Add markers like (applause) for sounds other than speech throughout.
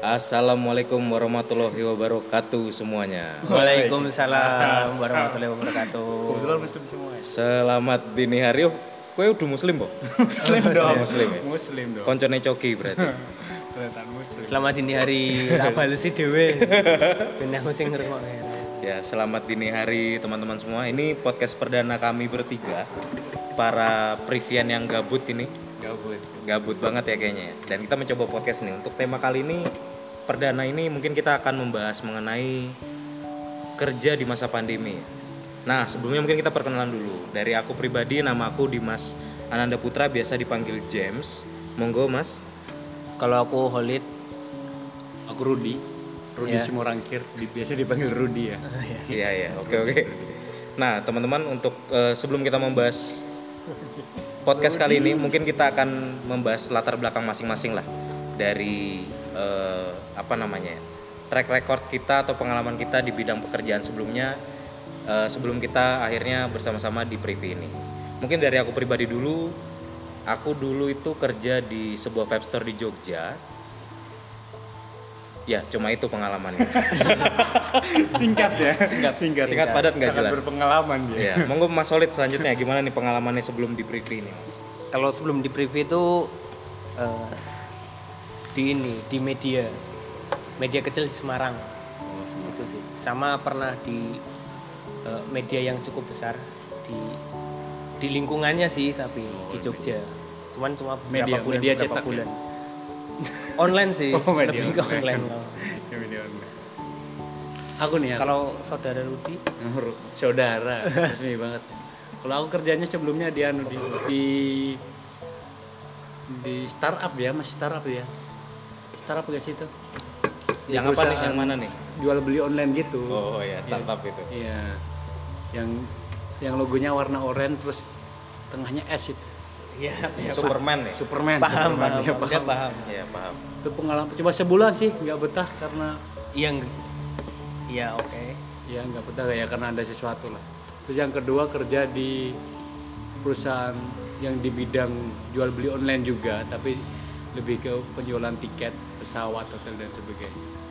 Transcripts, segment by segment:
Assalamualaikum warahmatullahi wabarakatuh semuanya. Waalaikumsalam (laughs) warahmatullahi wabarakatuh. Kebetulan muslim semua ya. Selamat dini hari. Oh, kowe udah muslim, Bo? (laughs) Muslim dong. Muslim ya? Muslim dong. Koncone coki berarti. (laughs) Muslim. Selamat dini hari. Tak balesi dhewe. Ben aku sing ngrungokne. Ya, selamat dini hari teman-teman semua. Ini podcast perdana kami bertiga. Para Privian yang gabut ini. Gabut. Gabut banget ya kayaknya ya. Dan kita mencoba podcast nih. Untuk tema kali ini perdana ini mungkin kita akan membahas mengenai kerja di masa pandemi. Nah, sebelumnya mungkin kita perkenalan dulu. Dari aku pribadi, nama aku Dimas Ananda Putra, biasa dipanggil James. Monggo, Mas. Kalau aku Holid Aku Rudi. Rudi Ya. Simorangkir. Biasa dipanggil Rudi ya. (laughs) Iya, iya. Oke, oke. Nah, teman-teman, untuk eh, sebelum kita membahas podcast kali ini, mungkin kita akan membahas latar belakang masing-masing lah dari eh, apa namanya ya, track record kita atau pengalaman kita di bidang pekerjaan sebelumnya eh, sebelum kita akhirnya bersama-sama di Privi ini. Mungkin dari aku pribadi dulu, aku dulu itu kerja di sebuah web store di Jogja. Ya, cuma itu pengalamannya. (laughs) Singkat ya. Singkat. Singkat. Singkat, padat, nggak jelas. berpengalaman dia. Iya, monggo Mas Solid selanjutnya gimana nih pengalamannya sebelum di Privi ini, Mas? kalau sebelum di privy itu eh, di ini di media media kecil di Semarang Oh, itu sih sama pernah di eh, media yang cukup besar di di lingkungannya sih tapi di Jogja cuman cuma beberapa Media- bulan media beberapa cetak ya? bulan online sih (laughs) Oh, media lebih ke online. online Ya, (laughs) media online. Aku nih ya. kalau saudara Rudi saudara resmi banget. Kalau aku kerjanya sebelumnya di anu di di, di startup ya, masih startup ya. Startup gak sih itu? Yang apa nih? Yang mana nih? Jual beli online gitu. Oh ya, startup itu. Iya. Yang yang logonya warna oranye terus tengahnya S itu. iya ya, Superman ya? Superman. paham Superman, paham, ya, paham. dia paham Iya, paham. Itu pengalaman cuma sebulan sih, nggak betah karena iya nggak- iya oke ya nggak betah ya karena ada sesuatu lah. Terus yang kedua kerja di perusahaan yang di bidang jual beli online juga, tapi lebih ke penjualan tiket pesawat, hotel dan sebagainya.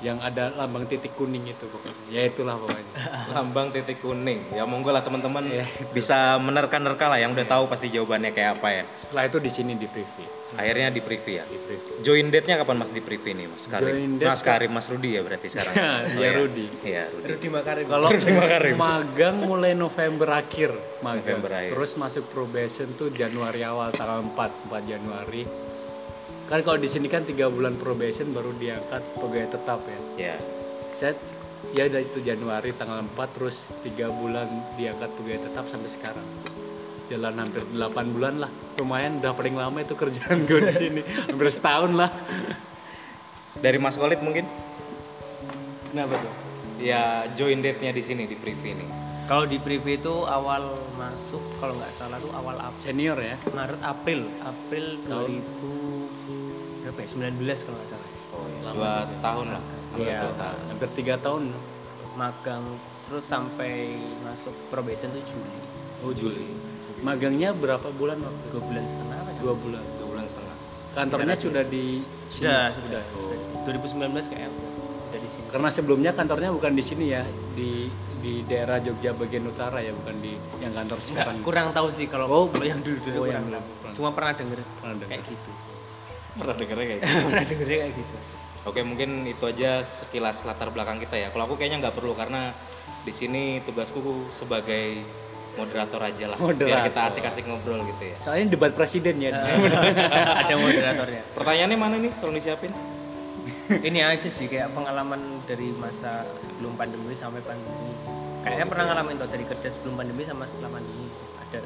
Oh. Yang ada lambang titik kuning itu pokoknya. Ya itulah pokoknya. (laughs) Lambang titik kuning. Ya monggo lah teman-teman Iya. bisa menerka-nerka lah yang udah tahu pasti jawabannya kayak apa ya. Setelah itu di sini di preview. Akhirnya di Privi ya. Di preview. Join date-nya kapan Mas di Privi nih, Mas Karim? Join date Mas Karim, Mas Rudi ya berarti sekarang. (laughs) Iya, Rudi. Iya, Rudi. Rudi Makarim Kalau Rudi Makarim. magang mulai November akhir, magang. November akhir. Terus masuk probation tuh Januari awal tanggal 4, 4 Januari. Kan kalau di sini kan tiga bulan probation baru diangkat pegawai tetap ya. Ya. Set ya dari itu Januari tanggal 4 terus tiga bulan diangkat pegawai tetap sampai sekarang. Jalan hampir 8 bulan lah. Lumayan udah paling lama itu kerjaan gue di sini. hampir setahun lah. Dari Mas Khalid mungkin? kenapa tuh Ya join date-nya di sini di Privi nih. kalau di privy itu awal masuk kalau nggak salah tuh awal April Senior ya. Maret April April 2000 berapa ya 19 kalau nggak salah Oh, iya. Lama Dua juga. tahun lah. Hampir Iya. dua tahun. Hampir tiga tahun. magang terus sampai masuk probation tuh Juli Oh, Juli. Magangnya berapa bulan waktu? dua bulan setengah apa ya? Dua bulan. Dua bulan setengah. Kantornya sudah di sudah sini? sudah 2019 kayak udah di sini Karena sebelumnya kantornya bukan di sini ya, di di daerah Jogja bagian utara ya, bukan di yang kantor Simpang. kurang tahu sih kalau Oh, yang dulu dulu oh, yang kurang cuma pernah denger Pernah dengar. kayak gitu Pernah dengernya kayak (laughs) pernah dengernya kayak gitu Oke mungkin itu aja sekilas latar belakang kita ya. Kalau aku kayaknya nggak perlu karena di sini tugasku sebagai moderator aja lah. Biar Moderator. kita asik-asik ngobrol gitu ya. Soalnya debat presiden ya. (laughs) ada moderatornya Pertanyaannya mana nih kalau disiapin? ini aja sih kayak pengalaman dari masa sebelum pandemi sampai pandemi kayaknya pernah ngalamin tuh dari kerja sebelum pandemi sama setelah pandemi ada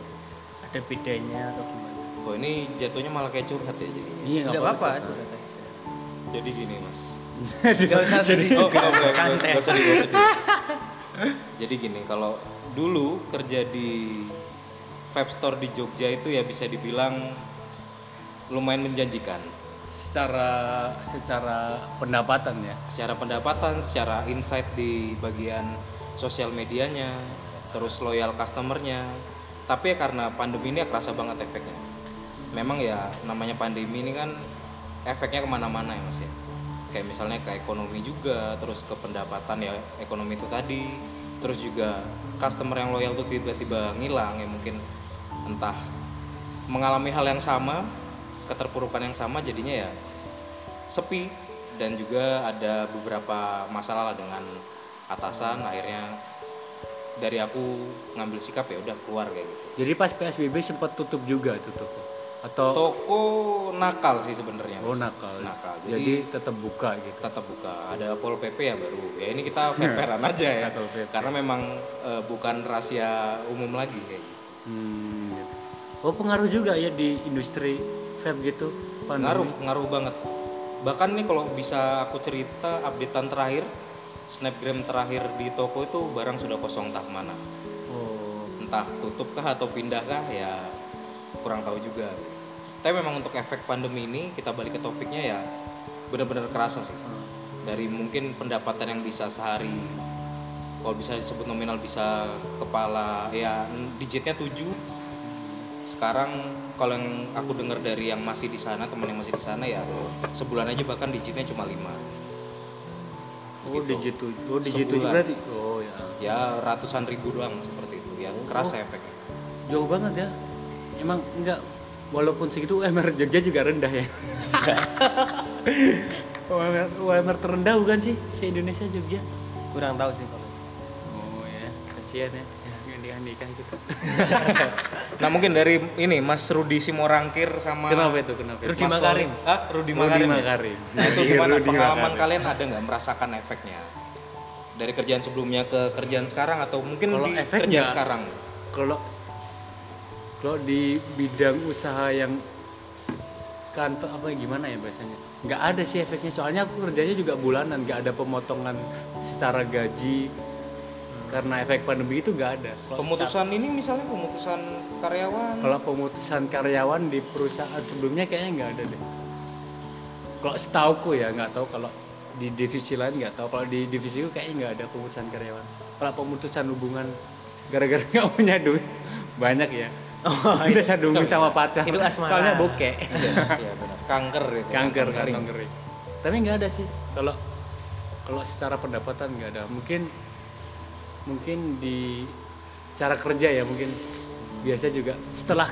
ada bedanya atau gimana Oh ini jatuhnya malah kayak curhat ya jadinya. Iya nggak apa-apa. Jadi gini mas. nggak usah sedih Oh, juga usah nggak usah di- Jadi gini, kalau dulu kerja di vape store di Jogja itu ya bisa dibilang lumayan menjanjikan. secara secara pendapatan ya. Secara pendapatan, secara insight di bagian sosial medianya, terus loyal customernya. Tapi ya karena pandemi ini ya kerasa banget efeknya. Memang ya namanya pandemi ini kan efeknya ke mana-mana ya mas ya. Kayak misalnya ke ekonomi juga terus ke pendapatan ya ekonomi itu tadi. Terus juga customer yang loyal tuh tiba-tiba ngilang ya mungkin entah mengalami hal yang sama keterpurukan yang sama jadinya ya sepi. Dan juga ada beberapa masalah lah dengan atasan akhirnya dari aku ngambil sikap ya udah keluar kayak gitu. Jadi pas PSBB sempat tutup juga tutup. Atau toko nakal sih sebenarnya oh nakal. nakal Jadi, jadi, tetap buka gitu. tetap buka ada pol pp ya baru ya ini kita fair fairan aja ya karena memang eh, bukan rahasia umum lagi kayak gitu Hmm, gitu. Oh pengaruh juga ya di industri vape gitu. pandemi? ngaruh ngaruh banget bahkan nih kalau bisa aku cerita updatean terakhir snapgram terakhir di toko itu barang sudah kosong entah mana Oh. entah tutup kah atau pindah kah ya kurang tahu juga tapi memang untuk efek pandemi ini kita balik ke topiknya ya benar-benar kerasa sih dari mungkin pendapatan yang bisa sehari kalau bisa disebut nominal bisa kepala ya digitnya 7 sekarang kalau yang aku dengar dari yang masih di sana teman yang masih di sana ya sebulan aja bahkan digitnya cuma 5 Oh Gitu. digit tujuh. Oh digit tujuh Sebulan. berarti. Oh ya. ya ratusan ribu doang seperti itu ya kerasa efeknya Jauh banget ya. Emang enggak walaupun segitu UMR Jogja juga rendah ya. (laughs) UMR, UMR terendah bukan sih se Indonesia Jogja? kurang tahu sih kalau Oh ya, kasihan ya. Yang nikah nikah gitu. (laughs) nah mungkin dari ini Mas Rudi Simorangkir sama Kenapa itu? Kenapa? itu? Rudi Mas Makarim. Ah Rudi Rudi Makarim, ya? Makarim. Nah itu gimana pengalaman Makarim. kalian ada nggak merasakan efeknya dari kerjaan sebelumnya ke kerjaan sekarang atau mungkin Kalau di efeknya- kerjaan sekarang? kalau kalau di bidang usaha yang kantor apa gimana ya bahasanya? Nggak ada sih efeknya. Soalnya aku kerjanya juga bulanan nggak ada pemotongan secara gaji. Karena efek pandemi itu nggak ada. Kalau Pemutusan ini misalnya pemutusan karyawan. kalau pemutusan karyawan di perusahaan sebelumnya kayaknya nggak ada deh. Kalau setauku ya nggak tahu. Kalau di divisi lain nggak tahu. Kalau di divisiku kayaknya nggak ada pemutusan karyawan. Kalau pemutusan hubungan gara-gara (laughs) nggak punya duit banyak ya oh pemutusan hubungan sama pacar Itu asmara. soalnya bokeh. Iya benar. Kanker itu. kanker kan kering. kanker tapi nggak ada sih. Kalau kalau secara pendapatan nggak ada. Mungkin mungkin di cara kerja ya mungkin biasa juga. Setelah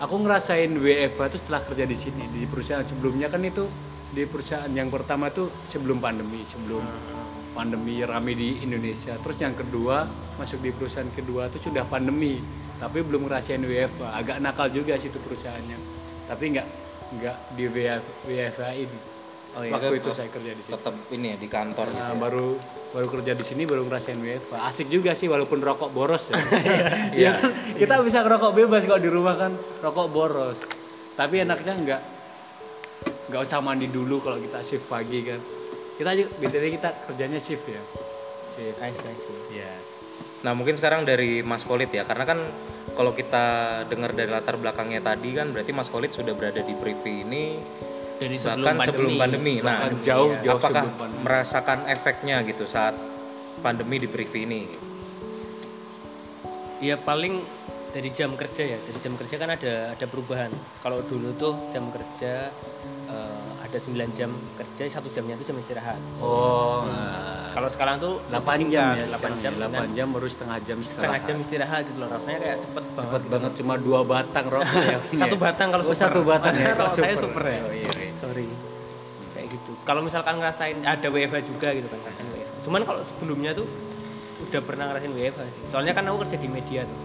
aku ngerasain WFH itu setelah kerja di sini di perusahaan sebelumnya kan itu di perusahaan yang pertama tuh sebelum pandemi sebelum pandemi rame di Indonesia. Terus yang kedua masuk di perusahaan kedua itu sudah pandemi tapi belum ngerasain WFH agak nakal juga sih itu perusahaannya tapi nggak nggak di WFH ini Oh iya. waktu itu saya kerja di sini Tetap ini ya di kantor Nah, gitu. ya. baru baru kerja di sini baru ngerasain WFH asik juga sih walaupun rokok boros ya (laughs) (laughs) Iya. ya kan? kita bisa ngerokok bebas kalau di rumah kan rokok boros tapi enaknya nggak nggak usah mandi dulu kalau kita shift pagi kan kita aja btw kita kerjanya shift ya shift I see, I see. ya Nah mungkin sekarang dari Mas Kolit ya, karena kan kalau kita dengar dari latar belakangnya tadi kan berarti Mas Kolit sudah berada di Privi ini dari sebelum bahkan pandemi, sebelum pandemi. Nah, Bahkan jauh Iya. jauh apakah sebelum pandemi. merasakan efeknya gitu saat pandemi di Privi ini? ya paling dari jam kerja ya dari jam kerja kan ada ada perubahan kalau dulu tuh jam kerja eh, ada 9 jam kerja satu jamnya itu jam istirahat. Oh kalau sekarang tuh 8 jam ya 8 jam 8 dengan jam baru setengah jam setengah jam istirahat gitu loh. Rasanya kayak cepet banget cepet banget cuma dua batang rokok ya. (laughs) Satu batang kalau Oh, super. satu batang ya (laughs) kalau saya super. ya. Oh, iya, iya. sorry. Kayak gitu. Kalau misalkan ngerasain ada WFH juga gitu kan ngerasain WFH cuman kalau sebelumnya tuh udah pernah ngerasain WFH sih. Soalnya kan aku kerja di media tuh.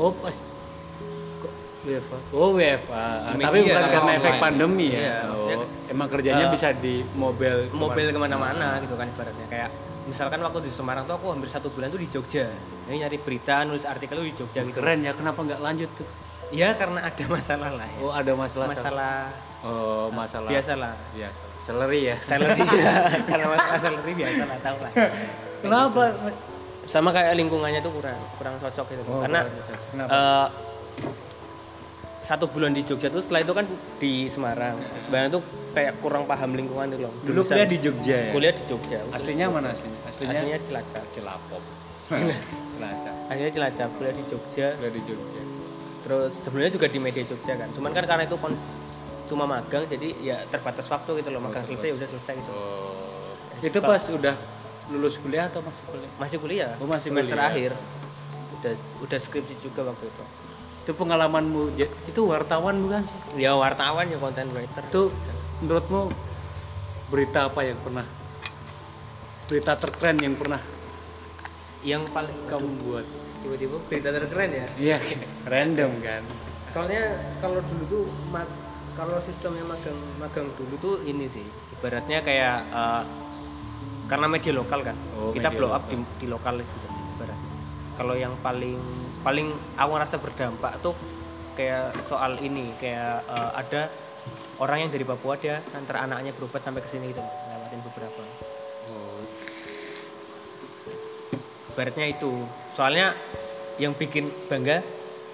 Oh pas WFA? Oh WFA. Di Tapi bukan karena karena efek online. pandemi ya. Iya, oh, emang kerjanya eh, bisa di mobil. mobil ke mana-mana gitu kan ibaratnya kayak misalkan waktu di Semarang tuh aku hampir satu bulan tuh di Jogja jadi nyari berita nulis artikel tuh di Jogja gitu Keren ya. Kenapa nggak lanjut tuh? ya karena ada masalah lah ya Oh ada masalah. masalah Oh masalah. biasalah Biasa. Salary ya. salary (laughs) ya karena masalah salary biasa lah tau lah Kenapa? sama kayak lingkungannya tuh kurang kurang cocok gitu Oh, karena Kenapa? Satu bulan di Jogja tuh setelah itu kan di Semarang sebenarnya tuh kayak kurang paham lingkungan itu loh Dulu kuliah di Jogja ya. kuliah di Jogja Aslinya mana aslinya? Aslinya, aslinya Cilacap Cilapop. (laughs) Cilacap. aslinya Cilacap kuliah di Jogja Kuliah di Jogja. terus sebenarnya juga di media Jogja kan cuman kan karena itu kon- cuma magang jadi ya terbatas waktu gitu loh magang selesai udah selesai gitu Oh. Itu pas udah lulus kuliah atau masih kuliah? masih kuliah Oh, masih semester kuliah. akhir udah udah skripsi juga waktu itu Itu pengalamanmu itu wartawan bukan sih? ya wartawan ya content writer Itu menurutmu berita apa yang pernah berita terkeren yang pernah yang paling kamu buat? tiba-tiba berita terkeren ya Iya, random kan. soalnya kalau dulu tuh kalau sistemnya magang magang dulu tuh ini sih ibaratnya kayak eh, karena media lokal kan Oh, kita blow up lokal. di, di lokal gitu ibaratnya kalau yang paling paling aku ngerasa berdampak tuh kayak soal ini kayak eh, ada orang yang dari Papua dia antar anaknya berobat sampai ke sini gitu lewatin beberapa Oh, ibaratnya itu soalnya yang bikin bangga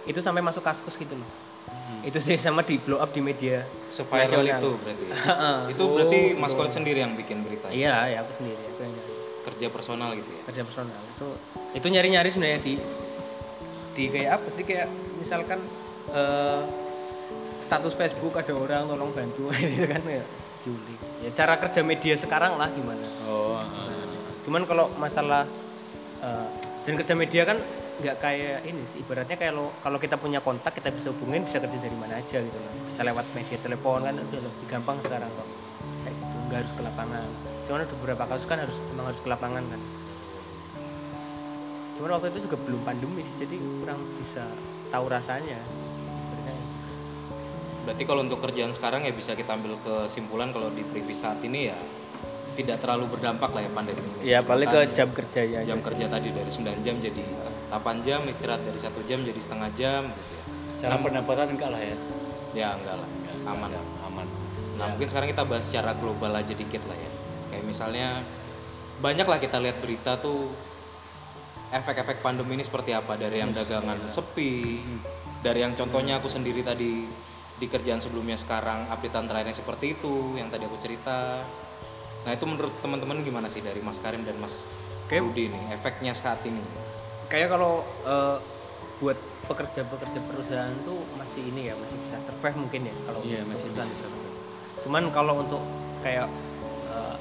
itu sampai masuk kaskus gitu loh itu sih sama di blow up di media nasional. itu berarti. Heeh. itu berarti Mas Kolit sendiri yang bikin berita. iya ya aku sendiri aku yang nyari Kerja personal gitu ya. kerja personal itu itu nyari nyari sebenarnya di di kayak apa sih? Kayak misalkan eh, status Facebook ada orang tolong bantu. (laughs) Gitu kan ya diulik ya cara kerja media sekarang lah gimana? Oh, cuman kalau masalah eh, dan kerja media kan nggak kayak ini sih. Ibaratnya kayak lo kalau kita punya kontak kita bisa hubungin bisa kerja dari mana aja gitu loh. Bisa lewat media telepon kan udah lebih gampang sekarang kok. Kayak gitu nggak harus ke lapangan. Cuman ada beberapa kasus kan harus memang harus ke lapangan kan cuman waktu itu juga belum pandemi sih jadi kurang bisa tahu rasanya Berarti kalau untuk kerjaan sekarang ya bisa kita ambil kesimpulan kalau di Privi saat ini ya tidak terlalu berdampak lah ya pandemi ini. ya paling ke jam kerjanya aja jam sih. kerja tadi dari 9 jam jadi 8 jam, istirahat dari satu jam jadi setengah jam gitu ya. cara pendapatan enggak lah ya. Ya enggak lah, aman. Aman. Nah mungkin sekarang kita bahas secara global aja dikit lah ya. Kayak misalnya banyak lah kita lihat berita tuh efek-efek pandemi ini seperti apa dari yang dagangan sepi, dari yang contohnya aku sendiri tadi di kerjaan sebelumnya sekarang updatean terakhirnya seperti itu yang tadi aku cerita. Nah itu menurut teman-teman gimana sih dari Mas Karim dan Mas Kayak- Rudi nih efeknya saat ini? kayak kalau eh, buat pekerja-pekerja perusahaan tuh masih ini ya masih bisa survive mungkin ya kalau Iya, untuk masih perusahaan bisa itu. cuman kalau untuk kayak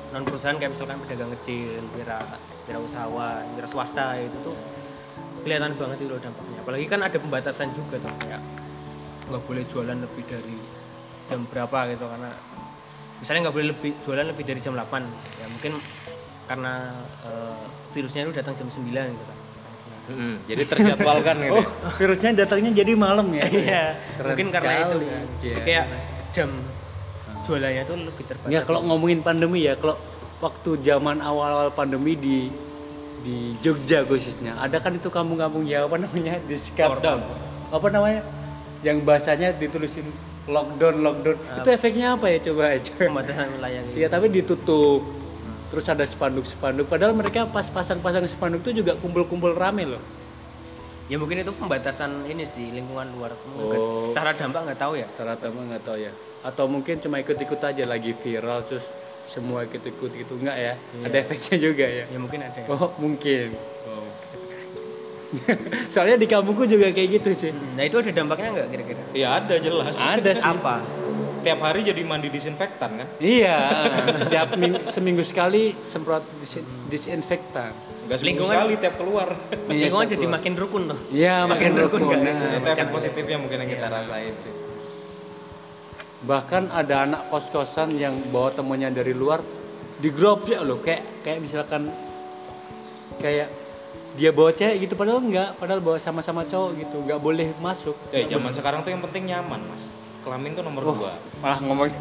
non perusahaan kayak misalkan pedagang kecil wira wira usahawan wira swasta itu tuh kelihatan banget itu loh dampaknya apalagi kan ada pembatasan juga tuh kayak nggak boleh jualan lebih dari jam berapa gitu karena misalnya nggak boleh lebih jualan lebih dari jam 8 ya mungkin karena eh, virusnya itu datang jam 9 gitu kan Mm, jadi terjadwalkan (laughs) gitu. Oh, ya. virusnya datangnya jadi malam ya. Iya, mungkin karena itu sekali. kan. Jadi Iya. kayak jam jualannya tuh lebih terbatas. Ya kalau ngomongin pandemi ya, kalau waktu zaman awal-awal pandemi di di Jogja khususnya, ada kan itu kampung-kampung ya apa namanya di Lockdown. Apa namanya? Yang bahasanya ditulisin lockdown lockdown. Itu efeknya apa ya coba aja. pembatasan wilayah gitu. Iya tapi ditutup. Terus ada spanduk-spanduk. Padahal mereka pas pasang-pasang spanduk itu juga kumpul-kumpul rame loh. Ya mungkin itu pembatasan ini sih lingkungan luar. Oh. Secara dampak nggak tahu ya. Secara tamu nggak tahu ya. Atau mungkin cuma ikut-ikut aja lagi viral terus semua ikut-ikut gitu enggak ya? Ada efeknya juga ya. Ya mungkin ada ya. Oh mungkin. (laughs) Soalnya di kampungku juga kayak gitu sih. Nah itu ada dampaknya nggak kira-kira? Ya ada jelas. Ada sih. Apa? Tiap hari jadi mandi disinfektan kan? Iya. (laughs) Tiap ming- seminggu sekali semprot dis- disinfektan. Seminggu Lingkungan- sekali tiap keluar. Iya, Lingkungan jadi keluar. makin rukun tuh. Iya Makin makin rukun rukun. nggak? Nah, itu efek positifnya mungkin yang kita rasain. bahkan ada anak kos-kosan yang bawa temannya dari luar di grup ya loh kayak kayak misalkan kayak dia bawa cewek gitu padahal enggak padahal bawa sama-sama cowok gitu nggak boleh masuk Eh zaman sekarang tuh yang penting nyaman mas. Kelamin tuh nomor Oh. dua. malah ngomongin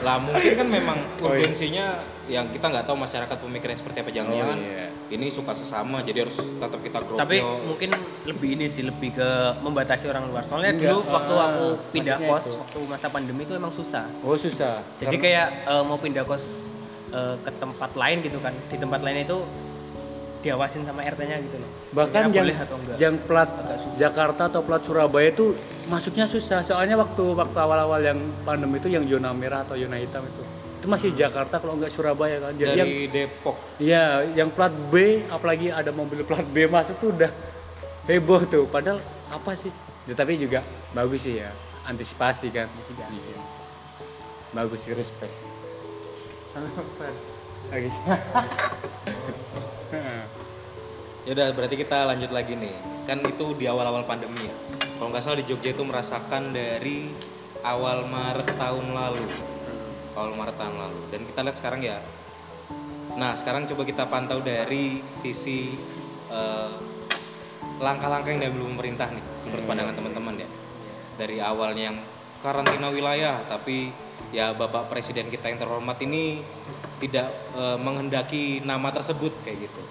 Lah mungkin kan memang Oh, iya. urgensinya yang kita nggak tahu masyarakat pemikirannya seperti apa jangan-jangan Oh, iya. ini suka sesama jadi harus tetap kita gropio. Tapi mungkin lebih ini sih lebih ke membatasi orang luar. Soalnya Enggak, dulu waktu ah, aku pindah maksudnya kos itu. waktu masa pandemi itu emang susah. oh susah Jadi kayak eh, mau pindah kos eh, ke tempat lain gitu kan. Di tempat lain itu diawasin sama RT-nya gitu loh. bahkan yang boleh atau enggak. yang plat. Jakarta atau plat Surabaya itu masuknya susah soalnya waktu waktu awal-awal yang pandemi itu yang zona merah atau zona hitam itu itu masih Jakarta kalau nggak Surabaya kan jadi yang dari Depok. Iya, yang plat B, apalagi ada mobil plat B masuk tuh udah heboh tuh. Padahal apa sih? Ya, tapi juga bagus sih ya, antisipasi kan. Antisipasi. Iya. bagus sih respect lagi (laughs) Ya udah berarti kita lanjut lagi nih. Kan itu di awal-awal pandemi ya. Kalau nggak salah di Jogja itu merasakan dari awal Maret tahun lalu. Awal Maret tahun lalu. Dan kita lihat sekarang ya. Nah, sekarang coba kita pantau dari sisi eh, langkah-langkah yang diambil pemerintah nih menurut pandangan teman-teman ya. Dari awalnya yang karantina wilayah, tapi ya Bapak Presiden kita yang terhormat ini tidak eh, menghendaki nama tersebut kayak gitu.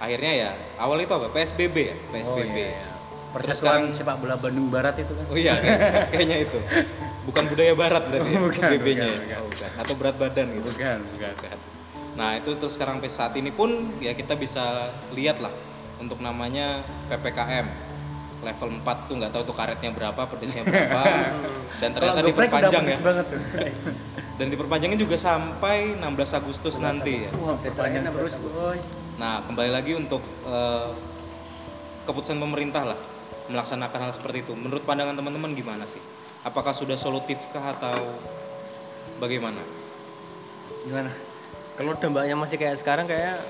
Akhirnya ya awal itu apa? PSBB ya, PSBB. Oh, iya, iya. Terus Persatuan sekarang- sepak bola Bandung Barat itu kan Oh iya, kayak- kayaknya itu. (laughs) Bukan budaya barat berarti ya, (laughs) Bukan, BB-nya bukan, ya? bukan. Oh, bukan. Atau berat badan gitu. bukan bukan Bukan. Nah itu terus sekarang sampai saat ini pun ya kita bisa lihat lah untuk namanya PPKM level 4 tuh nggak tahu tuh karetnya berapa, pedesnya berapa (laughs) dan ternyata diperpanjang ya pedes banget tuh. (laughs) dan diperpanjangnya juga sampai 16 Agustus nanti ya. Wah, terus. Nah kembali lagi untuk eh, keputusan pemerintah lah melaksanakan hal seperti itu. Menurut pandangan teman-teman gimana sih? Apakah sudah solutifkah atau bagaimana? Gimana? kalau dampaknya masih kayak sekarang kayak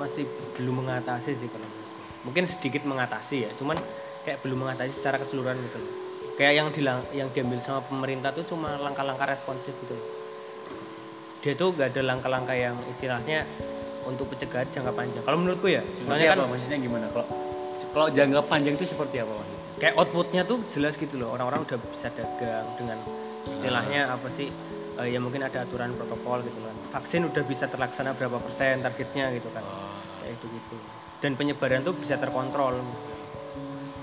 masih belum mengatasi sih kalau mungkin sedikit mengatasi ya cuman kayak belum mengatasi secara keseluruhan gitu kayak yang dilang yang diambil sama pemerintah tuh cuma langkah-langkah responsif gitu dia tuh gak ada langkah-langkah yang istilahnya untuk pencegahan jangka panjang kalau menurutku ya soalnya kan apa? Maksudnya gimana? Kalau kalau jangka panjang itu seperti apa maksudnya? kayak outputnya tuh jelas gitu loh. Orang-orang udah bisa dagang dengan istilahnya apa sih eh, ya mungkin ada aturan protokol gitu kan. Vaksin udah bisa terlaksana berapa persen targetnya gitu kan. Kayak itu gitu. Dan penyebaran tuh bisa terkontrol.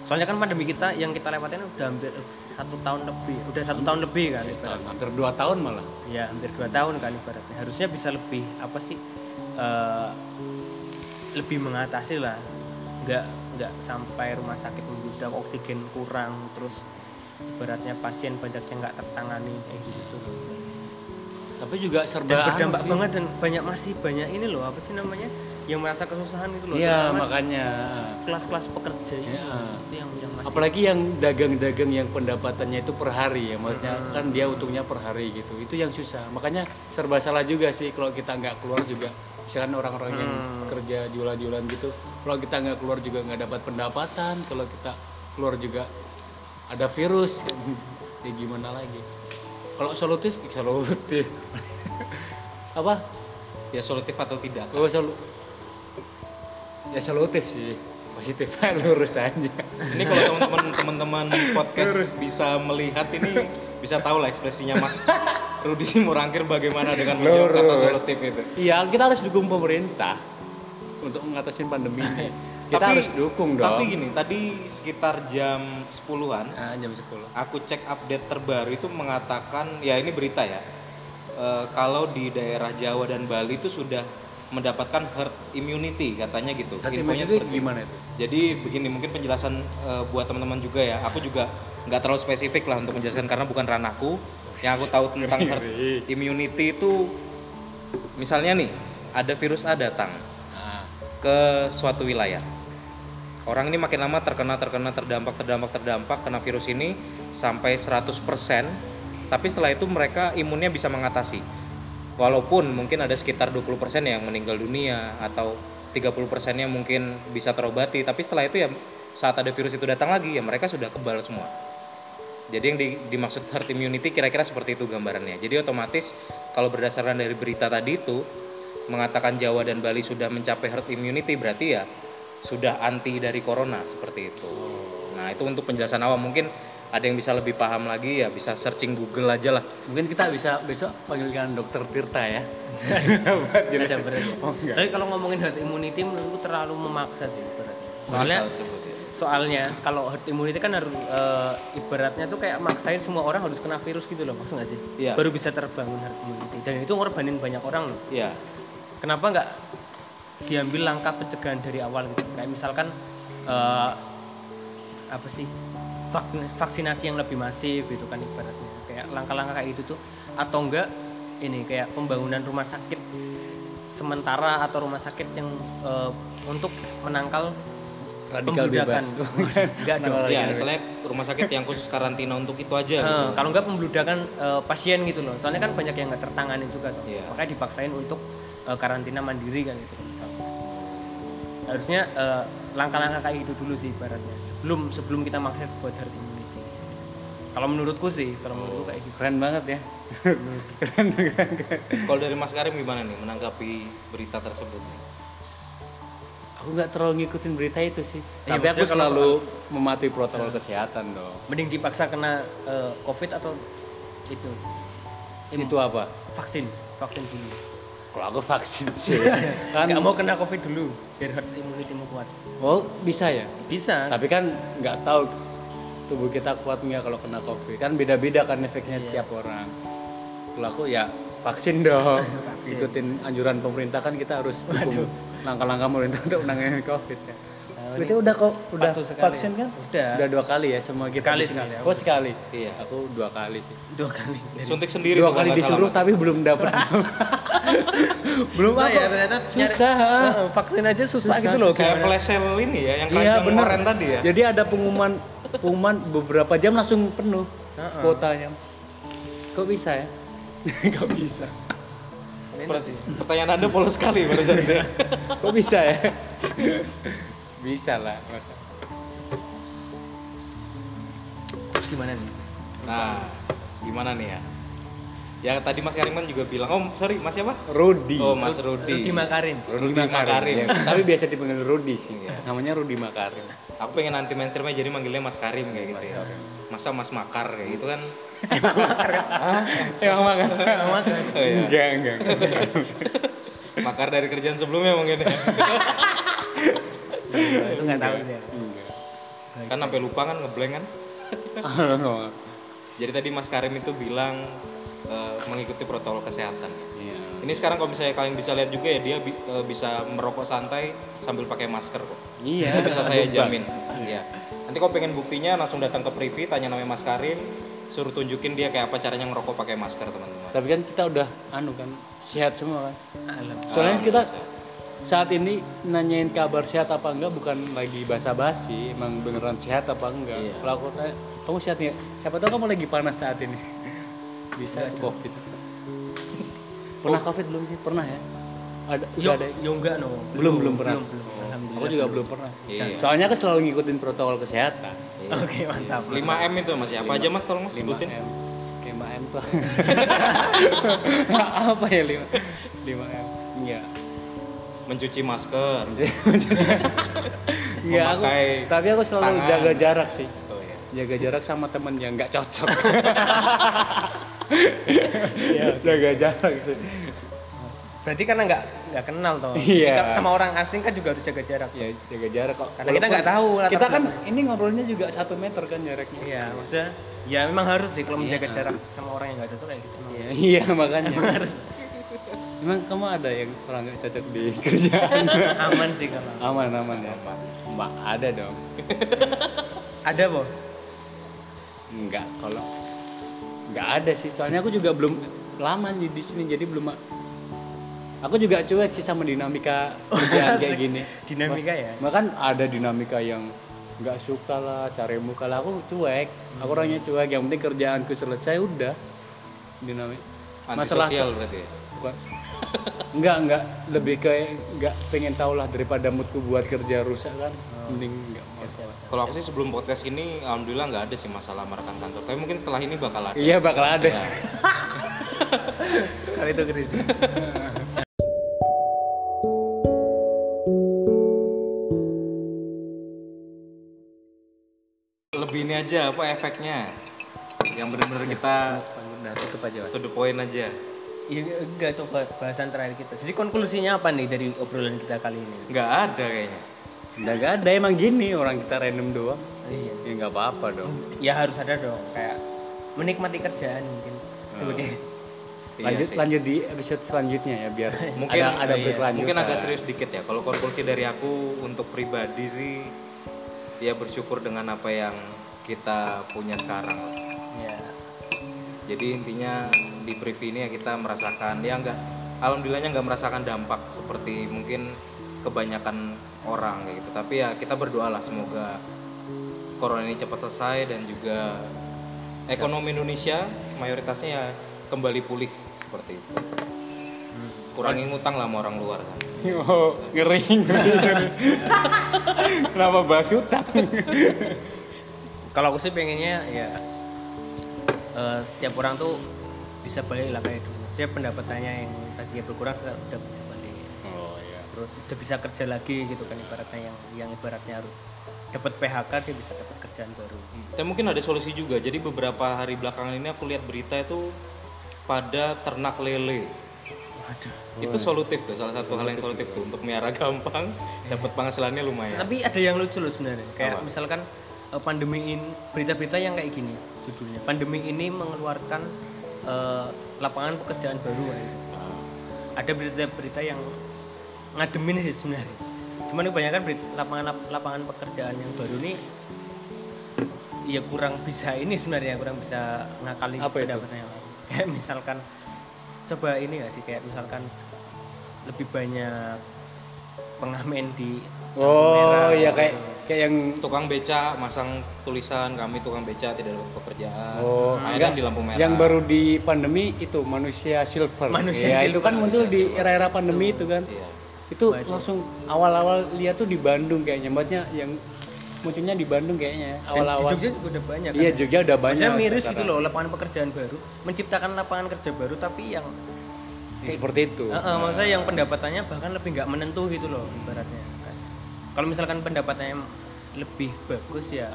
Soalnya kan pandemi kita yang kita lewatin udah hampir satu tahun lebih udah satu tahun lebih kan ibaratnya. Hampir dua tahun malah. ya hampir dua tahun kan ibaratnya. Harusnya bisa lebih apa sih eh, lebih mengatasi lah nggak nggak sampai rumah sakit membludak oksigen kurang terus ibaratnya pasien banyak yang nggak tertangani kayak gitu Tapi juga serba dan anu berdampak sih. banget dan banyak masih banyak ini loh apa sih namanya yang merasa kesusahan gitu loh Iya, makanya. kelas-kelas pekerja Iya. itu yang yang masih Apalagi yang dagang-dagang yang pendapatannya itu per hari ya, maksudnya Hmm. kan dia untungnya per hari gitu. Itu yang susah. Makanya serba salah juga sih kalau kita nggak keluar juga. Misalkan orang-orang yang Hmm. kerja jualan-jualan gitu, kalau kita nggak keluar juga nggak dapat pendapatan. Kalau kita keluar juga ada virus, (laughs) ya gimana lagi? Kalau solutif, solutif. (laughs) Apa? Ya solutif atau tidak? Oh, solu ya solutif sih positif (laughs) lurus aja Ini kalau teman-teman teman-teman podcast bisa melihat ini bisa tahu lah ekspresinya Mas Rudi Simurangkir bagaimana dengan menjawab kata Lurus. solutif itu. iya kita harus dukung pemerintah untuk mengatasi pandemi ini. (laughs) Kita Tapi- harus dukung dong. Tapi gini, tadi sekitar jam 10-an nah, jam 10 aku cek update terbaru itu mengatakan ya ini berita ya eh, kalau di daerah Jawa dan Bali itu sudah mendapatkan herd immunity katanya gitu. Herd infonya immunity seperti gimana itu? jadi begini mungkin penjelasan eh, buat teman-teman juga ya aku juga nggak terlalu spesifik lah untuk menjelaskan karena bukan ranahku. Yang aku tahu tentang herd immunity itu misalnya nih ada virus A datang ke suatu wilayah. Orang ini makin lama terkena terkena terdampak terdampak terdampak kena virus ini sampai 100%, tapi setelah itu mereka imunnya bisa mengatasi. Walaupun mungkin ada sekitar 20% yang meninggal dunia atau 30%-nya mungkin bisa terobati, tapi setelah itu ya saat ada virus itu datang lagi ya mereka sudah kebal semua. Jadi yang di- dimaksud herd immunity kira-kira seperti itu gambarannya. Jadi otomatis kalau berdasarkan dari berita tadi itu mengatakan Jawa dan Bali sudah mencapai herd immunity berarti ya sudah anti dari corona seperti itu. Nah itu untuk penjelasan awam mungkin ada yang bisa lebih paham lagi ya bisa searching Google aja lah. mungkin kita bisa besok panggilkan dokter Tirta ya (laughs) benernya. oh enggak Tapi kalau ngomongin herd immunity menurutku terlalu memaksa sih. Soalnya ya. soalnya kalau herd immunity kan harus eh, ibaratnya tuh kayak maksain semua orang harus kena virus gitu loh maksud nggak sih? Iya. Baru bisa terbangun herd immunity dan itu ngorbanin banyak orang loh. Iya. Kenapa nggak diambil langkah pencegahan dari awal gitu? Kayak misalkan eh, apa sih vak- vaksinasi yang lebih masif gitu kan ibaratnya kayak langkah-langkah kayak gitu tuh atau enggak ini kayak pembangunan rumah sakit sementara atau rumah sakit yang eh, untuk menangkal radikal pembludakan. (laughs) bebas. Enggak dong. Ya istilahnya rumah sakit yang khusus karantina untuk itu aja Eh, gitu. kalau enggak pembludakan eh, pasien gitu loh. Soalnya kan banyak yang nggak tertangani juga tuh. Iya. Makanya dipaksain untuk eh, karantina mandiri kan gitu misalnya. Harusnya eh, langkah-langkah kayak gitu dulu sih ibaratnya. Sebelum sebelum kita maksa buat herd immunity. Kalau menurutku sih, kalau menurutku kayak gitu. Keren banget ya. (laughs) Kalau dari Mas Karim gimana nih menanggapi berita tersebut? Aku nggak terlalu ngikutin berita itu sih. Ya, Tapi aku maksudnya kalau selalu mematuhi protokol kesehatan dong. Mending dipaksa kena eh, COVID atau itu Itu apa? vaksin, vaksin dulu. Kalau aku vaksin sih. kan Nggak mau kena COVID dulu biar herd immunity mu kuat. Oh, bisa ya? Bisa. Tapi kan nggak tahu tubuh kita kuat nggak kalau kena covid. Kan beda-beda kan efeknya Iya. tiap orang. Kalau aku ya vaksin dong. (laughs) Vaksin. Ikutin anjuran pemerintah kan kita harus langkah-langkah pemerintah untuk menangani covid ya. Nah, Berarti udah kok udah vaksin kan? Udah. Udah dua kali ya semua kita Sekali, sekali. Oh sekali. Iya. Aku dua kali sih. dua kali. Suntik sendiri dua kali disuruh salah, Mas. tapi belum dapat. (laughs) belum susah apa? ya ternyata nyari- Susah. Heeh, vaksin aja susah, Susah, gitu loh kayak flash sale ini ya yang Iya benar. oren tadi ya. Jadi ada pengumuman pengumuman beberapa jam langsung penuh kuotanya. Kok bisa ya? (laughs) Kok bisa? Per- pertanyaan anda polos sekali barusan ya. Kok bisa ya? (laughs) bisa lah, masa. Terus gimana nih? Nah, gimana nih ya? Ya tadi Mas Karim kan juga bilang, oh sorry Mas siapa? Rudi. Oh Mas Rudi. Rudi Makarim. Rudi Makarim. Ya, (laughs) tapi biasa dipanggil Rudi sih. Namanya Rudi Makarim. Aku pengen anti mainstreamnya jadi manggilnya Mas Karim kayak gitu ya. Masa Mas Makar kayak gitu kan? Emang makan. Emang makan. Oh, iya. Enggak, enggak. (laughs) Makar dari kerjaan sebelumnya mungkin ya. (laughs) Itu nggak tahu sih. kan sampai lupa kan ngeblank kan? (laughs) Jadi tadi Mas Karim itu bilang eh, mengikuti protokol kesehatan. Iya. Ini sekarang kalau misalnya kalian bisa lihat juga ya dia bi- eh, bisa merokok santai sambil pakai masker kok. Iya. Itu bisa saya jamin. Iya. Nanti kalau pengen buktinya langsung datang ke Privi, tanya namanya Mas Karim, suruh tunjukin dia kayak apa caranya ngerokok pakai masker teman-teman. Tapi kan kita udah anu kan sehat semua kan. Alhamdulillah. Soalnya kita. Saat ini nanyain kabar sehat apa enggak bukan lagi basa-basi, emang beneran sehat apa enggak. Iya. Kalau aku tanya, kamu sehat nggak? Siapa tahu kamu lagi panas saat ini. (laughs) Bisa covid. Pernah covid belum sih? Pernah ya? Ada Yo, ada. yo enggak no. Belum belum pernah. Belum, belum. Oh, Alhamdulillah. Aku juga belum pernah. Iya. Soalnya aku selalu ngikutin protokol kesehatan. Iya. (laughs) Oke, mantap. 5M itu Mas ya. Apa aja Mas tolong Mas 5 sebutin. M. 5 M tuh. (laughs) apa ya 5 5 M? Iya. Mencuci masker. Iya aku, tapi aku selalu tangan. jaga jarak sih. Oh iya. Jaga jarak sama temen yang nggak cocok. (laughs) jaga jarak sih. Berarti karena nggak nggak kenal toh. Iya. Kita sama orang asing kan juga harus jaga jarak. Ya jaga jarak kok. Karena kita nggak tahu latar Kita kan belakang. ini ngobrolnya juga satu meter kan jaraknya. Iya, maksudnya ya memang harus sih kalau menjaga Iya. jarak sama orang yang nggak cocok kayak gitu. Iya, iya makanya. Emang kamu ada yang orang nggak cocok di (laughs) kerjaan? Aman sih kalau. aman aman ya. Mbak ada dong. (laughs) Ada boh. Enggak, kalau enggak ada sih. Soalnya aku juga belum lama di di sini jadi belum Aku juga cuek sih sama dinamika (laughs) kerjaan kayak gini. Dinamika ya. Bahkan ada dinamika yang nggak suka lah, cari muka lah. Aku cuek. Aku orangnya cuek. Yang penting kerjaanku selesai udah. Dinamik. Antisosial berarti ya. bukan. Enggak enggak lebih ke enggak pengen tahu lah daripada moodku buat kerja rusak kan. Mending enggak. Kalau aku sih sebelum podcast ini alhamdulillah nggak ada sih masalah sama rekan kantor. Tapi mungkin setelah ini bakal ada. Iya bakal ada. Ya. (laughs) Kalau itu keren sih. Lebih ini aja apa efeknya? Yang benar-benar kita Udah tutup aja. To the point aja. Iya enggak itu bah- bahasan terakhir kita. Jadi konklusinya apa nih dari obrolan kita kali ini? Nggak ada kayaknya. Udah gak ada emang gini orang kita random doang. Iya. Ya nggak apa-apa dong. Ya harus ada dong kayak menikmati kerjaan mungkin sebagai Iya lanjut sih. lanjut di episode selanjutnya ya biar (laughs) Mungkin ada ada iya. berkelanjutan. Mungkin agak serius dikit ya. Kalau konklusi dari aku untuk pribadi sih ya bersyukur dengan apa yang kita punya sekarang. ya Jadi intinya di Privi ini ya kita merasakan ya enggak alhamdulillahnya nggak merasakan dampak seperti mungkin kebanyakan orang kayak gitu. Tapi ya kita berdoa lah semoga corona ini cepat selesai dan juga ekonomi Indonesia mayoritasnya ya kembali pulih seperti itu. Kurangi ngutang lah sama orang luar kan Oh, ngering. Kenapa bahas utang? kalau aku sih pengennya ya eh, setiap orang tuh bisa balik lah kayak dulu. Setiap pendapatannya yang tadinya berkurang sekarang udah bisa balik. Oh iya. terus udah bisa kerja lagi gitu kan ibaratnya yang yang ibaratnya harus dapat PHK dia bisa dapat kerjaan baru. Dan mungkin ada solusi juga. Jadi beberapa hari belakangan ini aku lihat berita itu pada ternak lele. Waduh. Itu solutif tuh salah satu hal yang solutif tuh untuk miara (laughs) gampang. Dapat penghasilannya lumayan. Tapi ada yang lucu loh sebenarnya. Kayak Apa? misalkan eh, pandemi ini berita-berita yang kayak gini judulnya. Pandemi ini mengeluarkan eh, lapangan pekerjaan baru ya. ada berita-berita yang ngademin sih sebenarnya. Cuman kebanyakan berita, lapangan lapangan pekerjaan yang baru ini ya kurang bisa ini sebenarnya kurang bisa ngakali Apa yang lain kayak misalkan coba ini gak sih? Kayak misalkan lebih banyak pengamen di Oh merah iya gitu. Kayak kayak yang tukang beca masang tulisan kami tukang beca tidak dapat pekerjaan Oh, akhirnya enggak. di lampu merah Yang baru di pandemi itu manusia silver. Manusia ya, silver, itu kan muncul manusia di era-era pandemi itu kan. Iya. Itu itu. langsung awal-awal lihat tuh di Bandung kayaknya. Mbaknya yang munculnya di Bandung kayaknya. Di Awal-awal. Jogja juga udah banyak Iya, kan? Jogja udah banyak. Maksudnya miris sekarang. gitu loh lapangan pekerjaan baru menciptakan lapangan kerja baru tapi yang Ya, seperti itu. Eh, eh, maksudnya yang pendapatannya bahkan lebih nggak menentu gitu loh ibaratnya kan. Kalau misalkan pendapatannya lebih bagus ya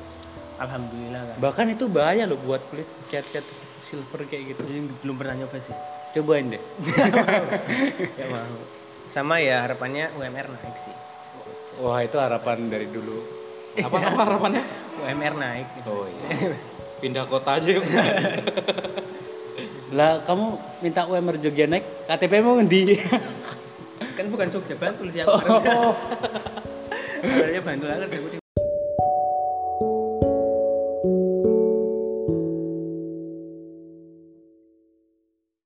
alhamdulillah kan. Bahkan itu bahaya loh buat kulit cat-cat silver kayak gitu. Ini belum pernah nyoba sih. Cobain deh. (laughs) ya mau. Sama ya harapannya UMR naik sih. Wah, itu harapan dari dulu. (laughs) apa apa harapannya UMR naik. oh iya pindah kota aja Lah, kamu minta UMR Jogja naik, KTP mau ngendi? kan bukan Jogja Bantul sih yang kemarin. Oh. (laughs) Bantul aja saya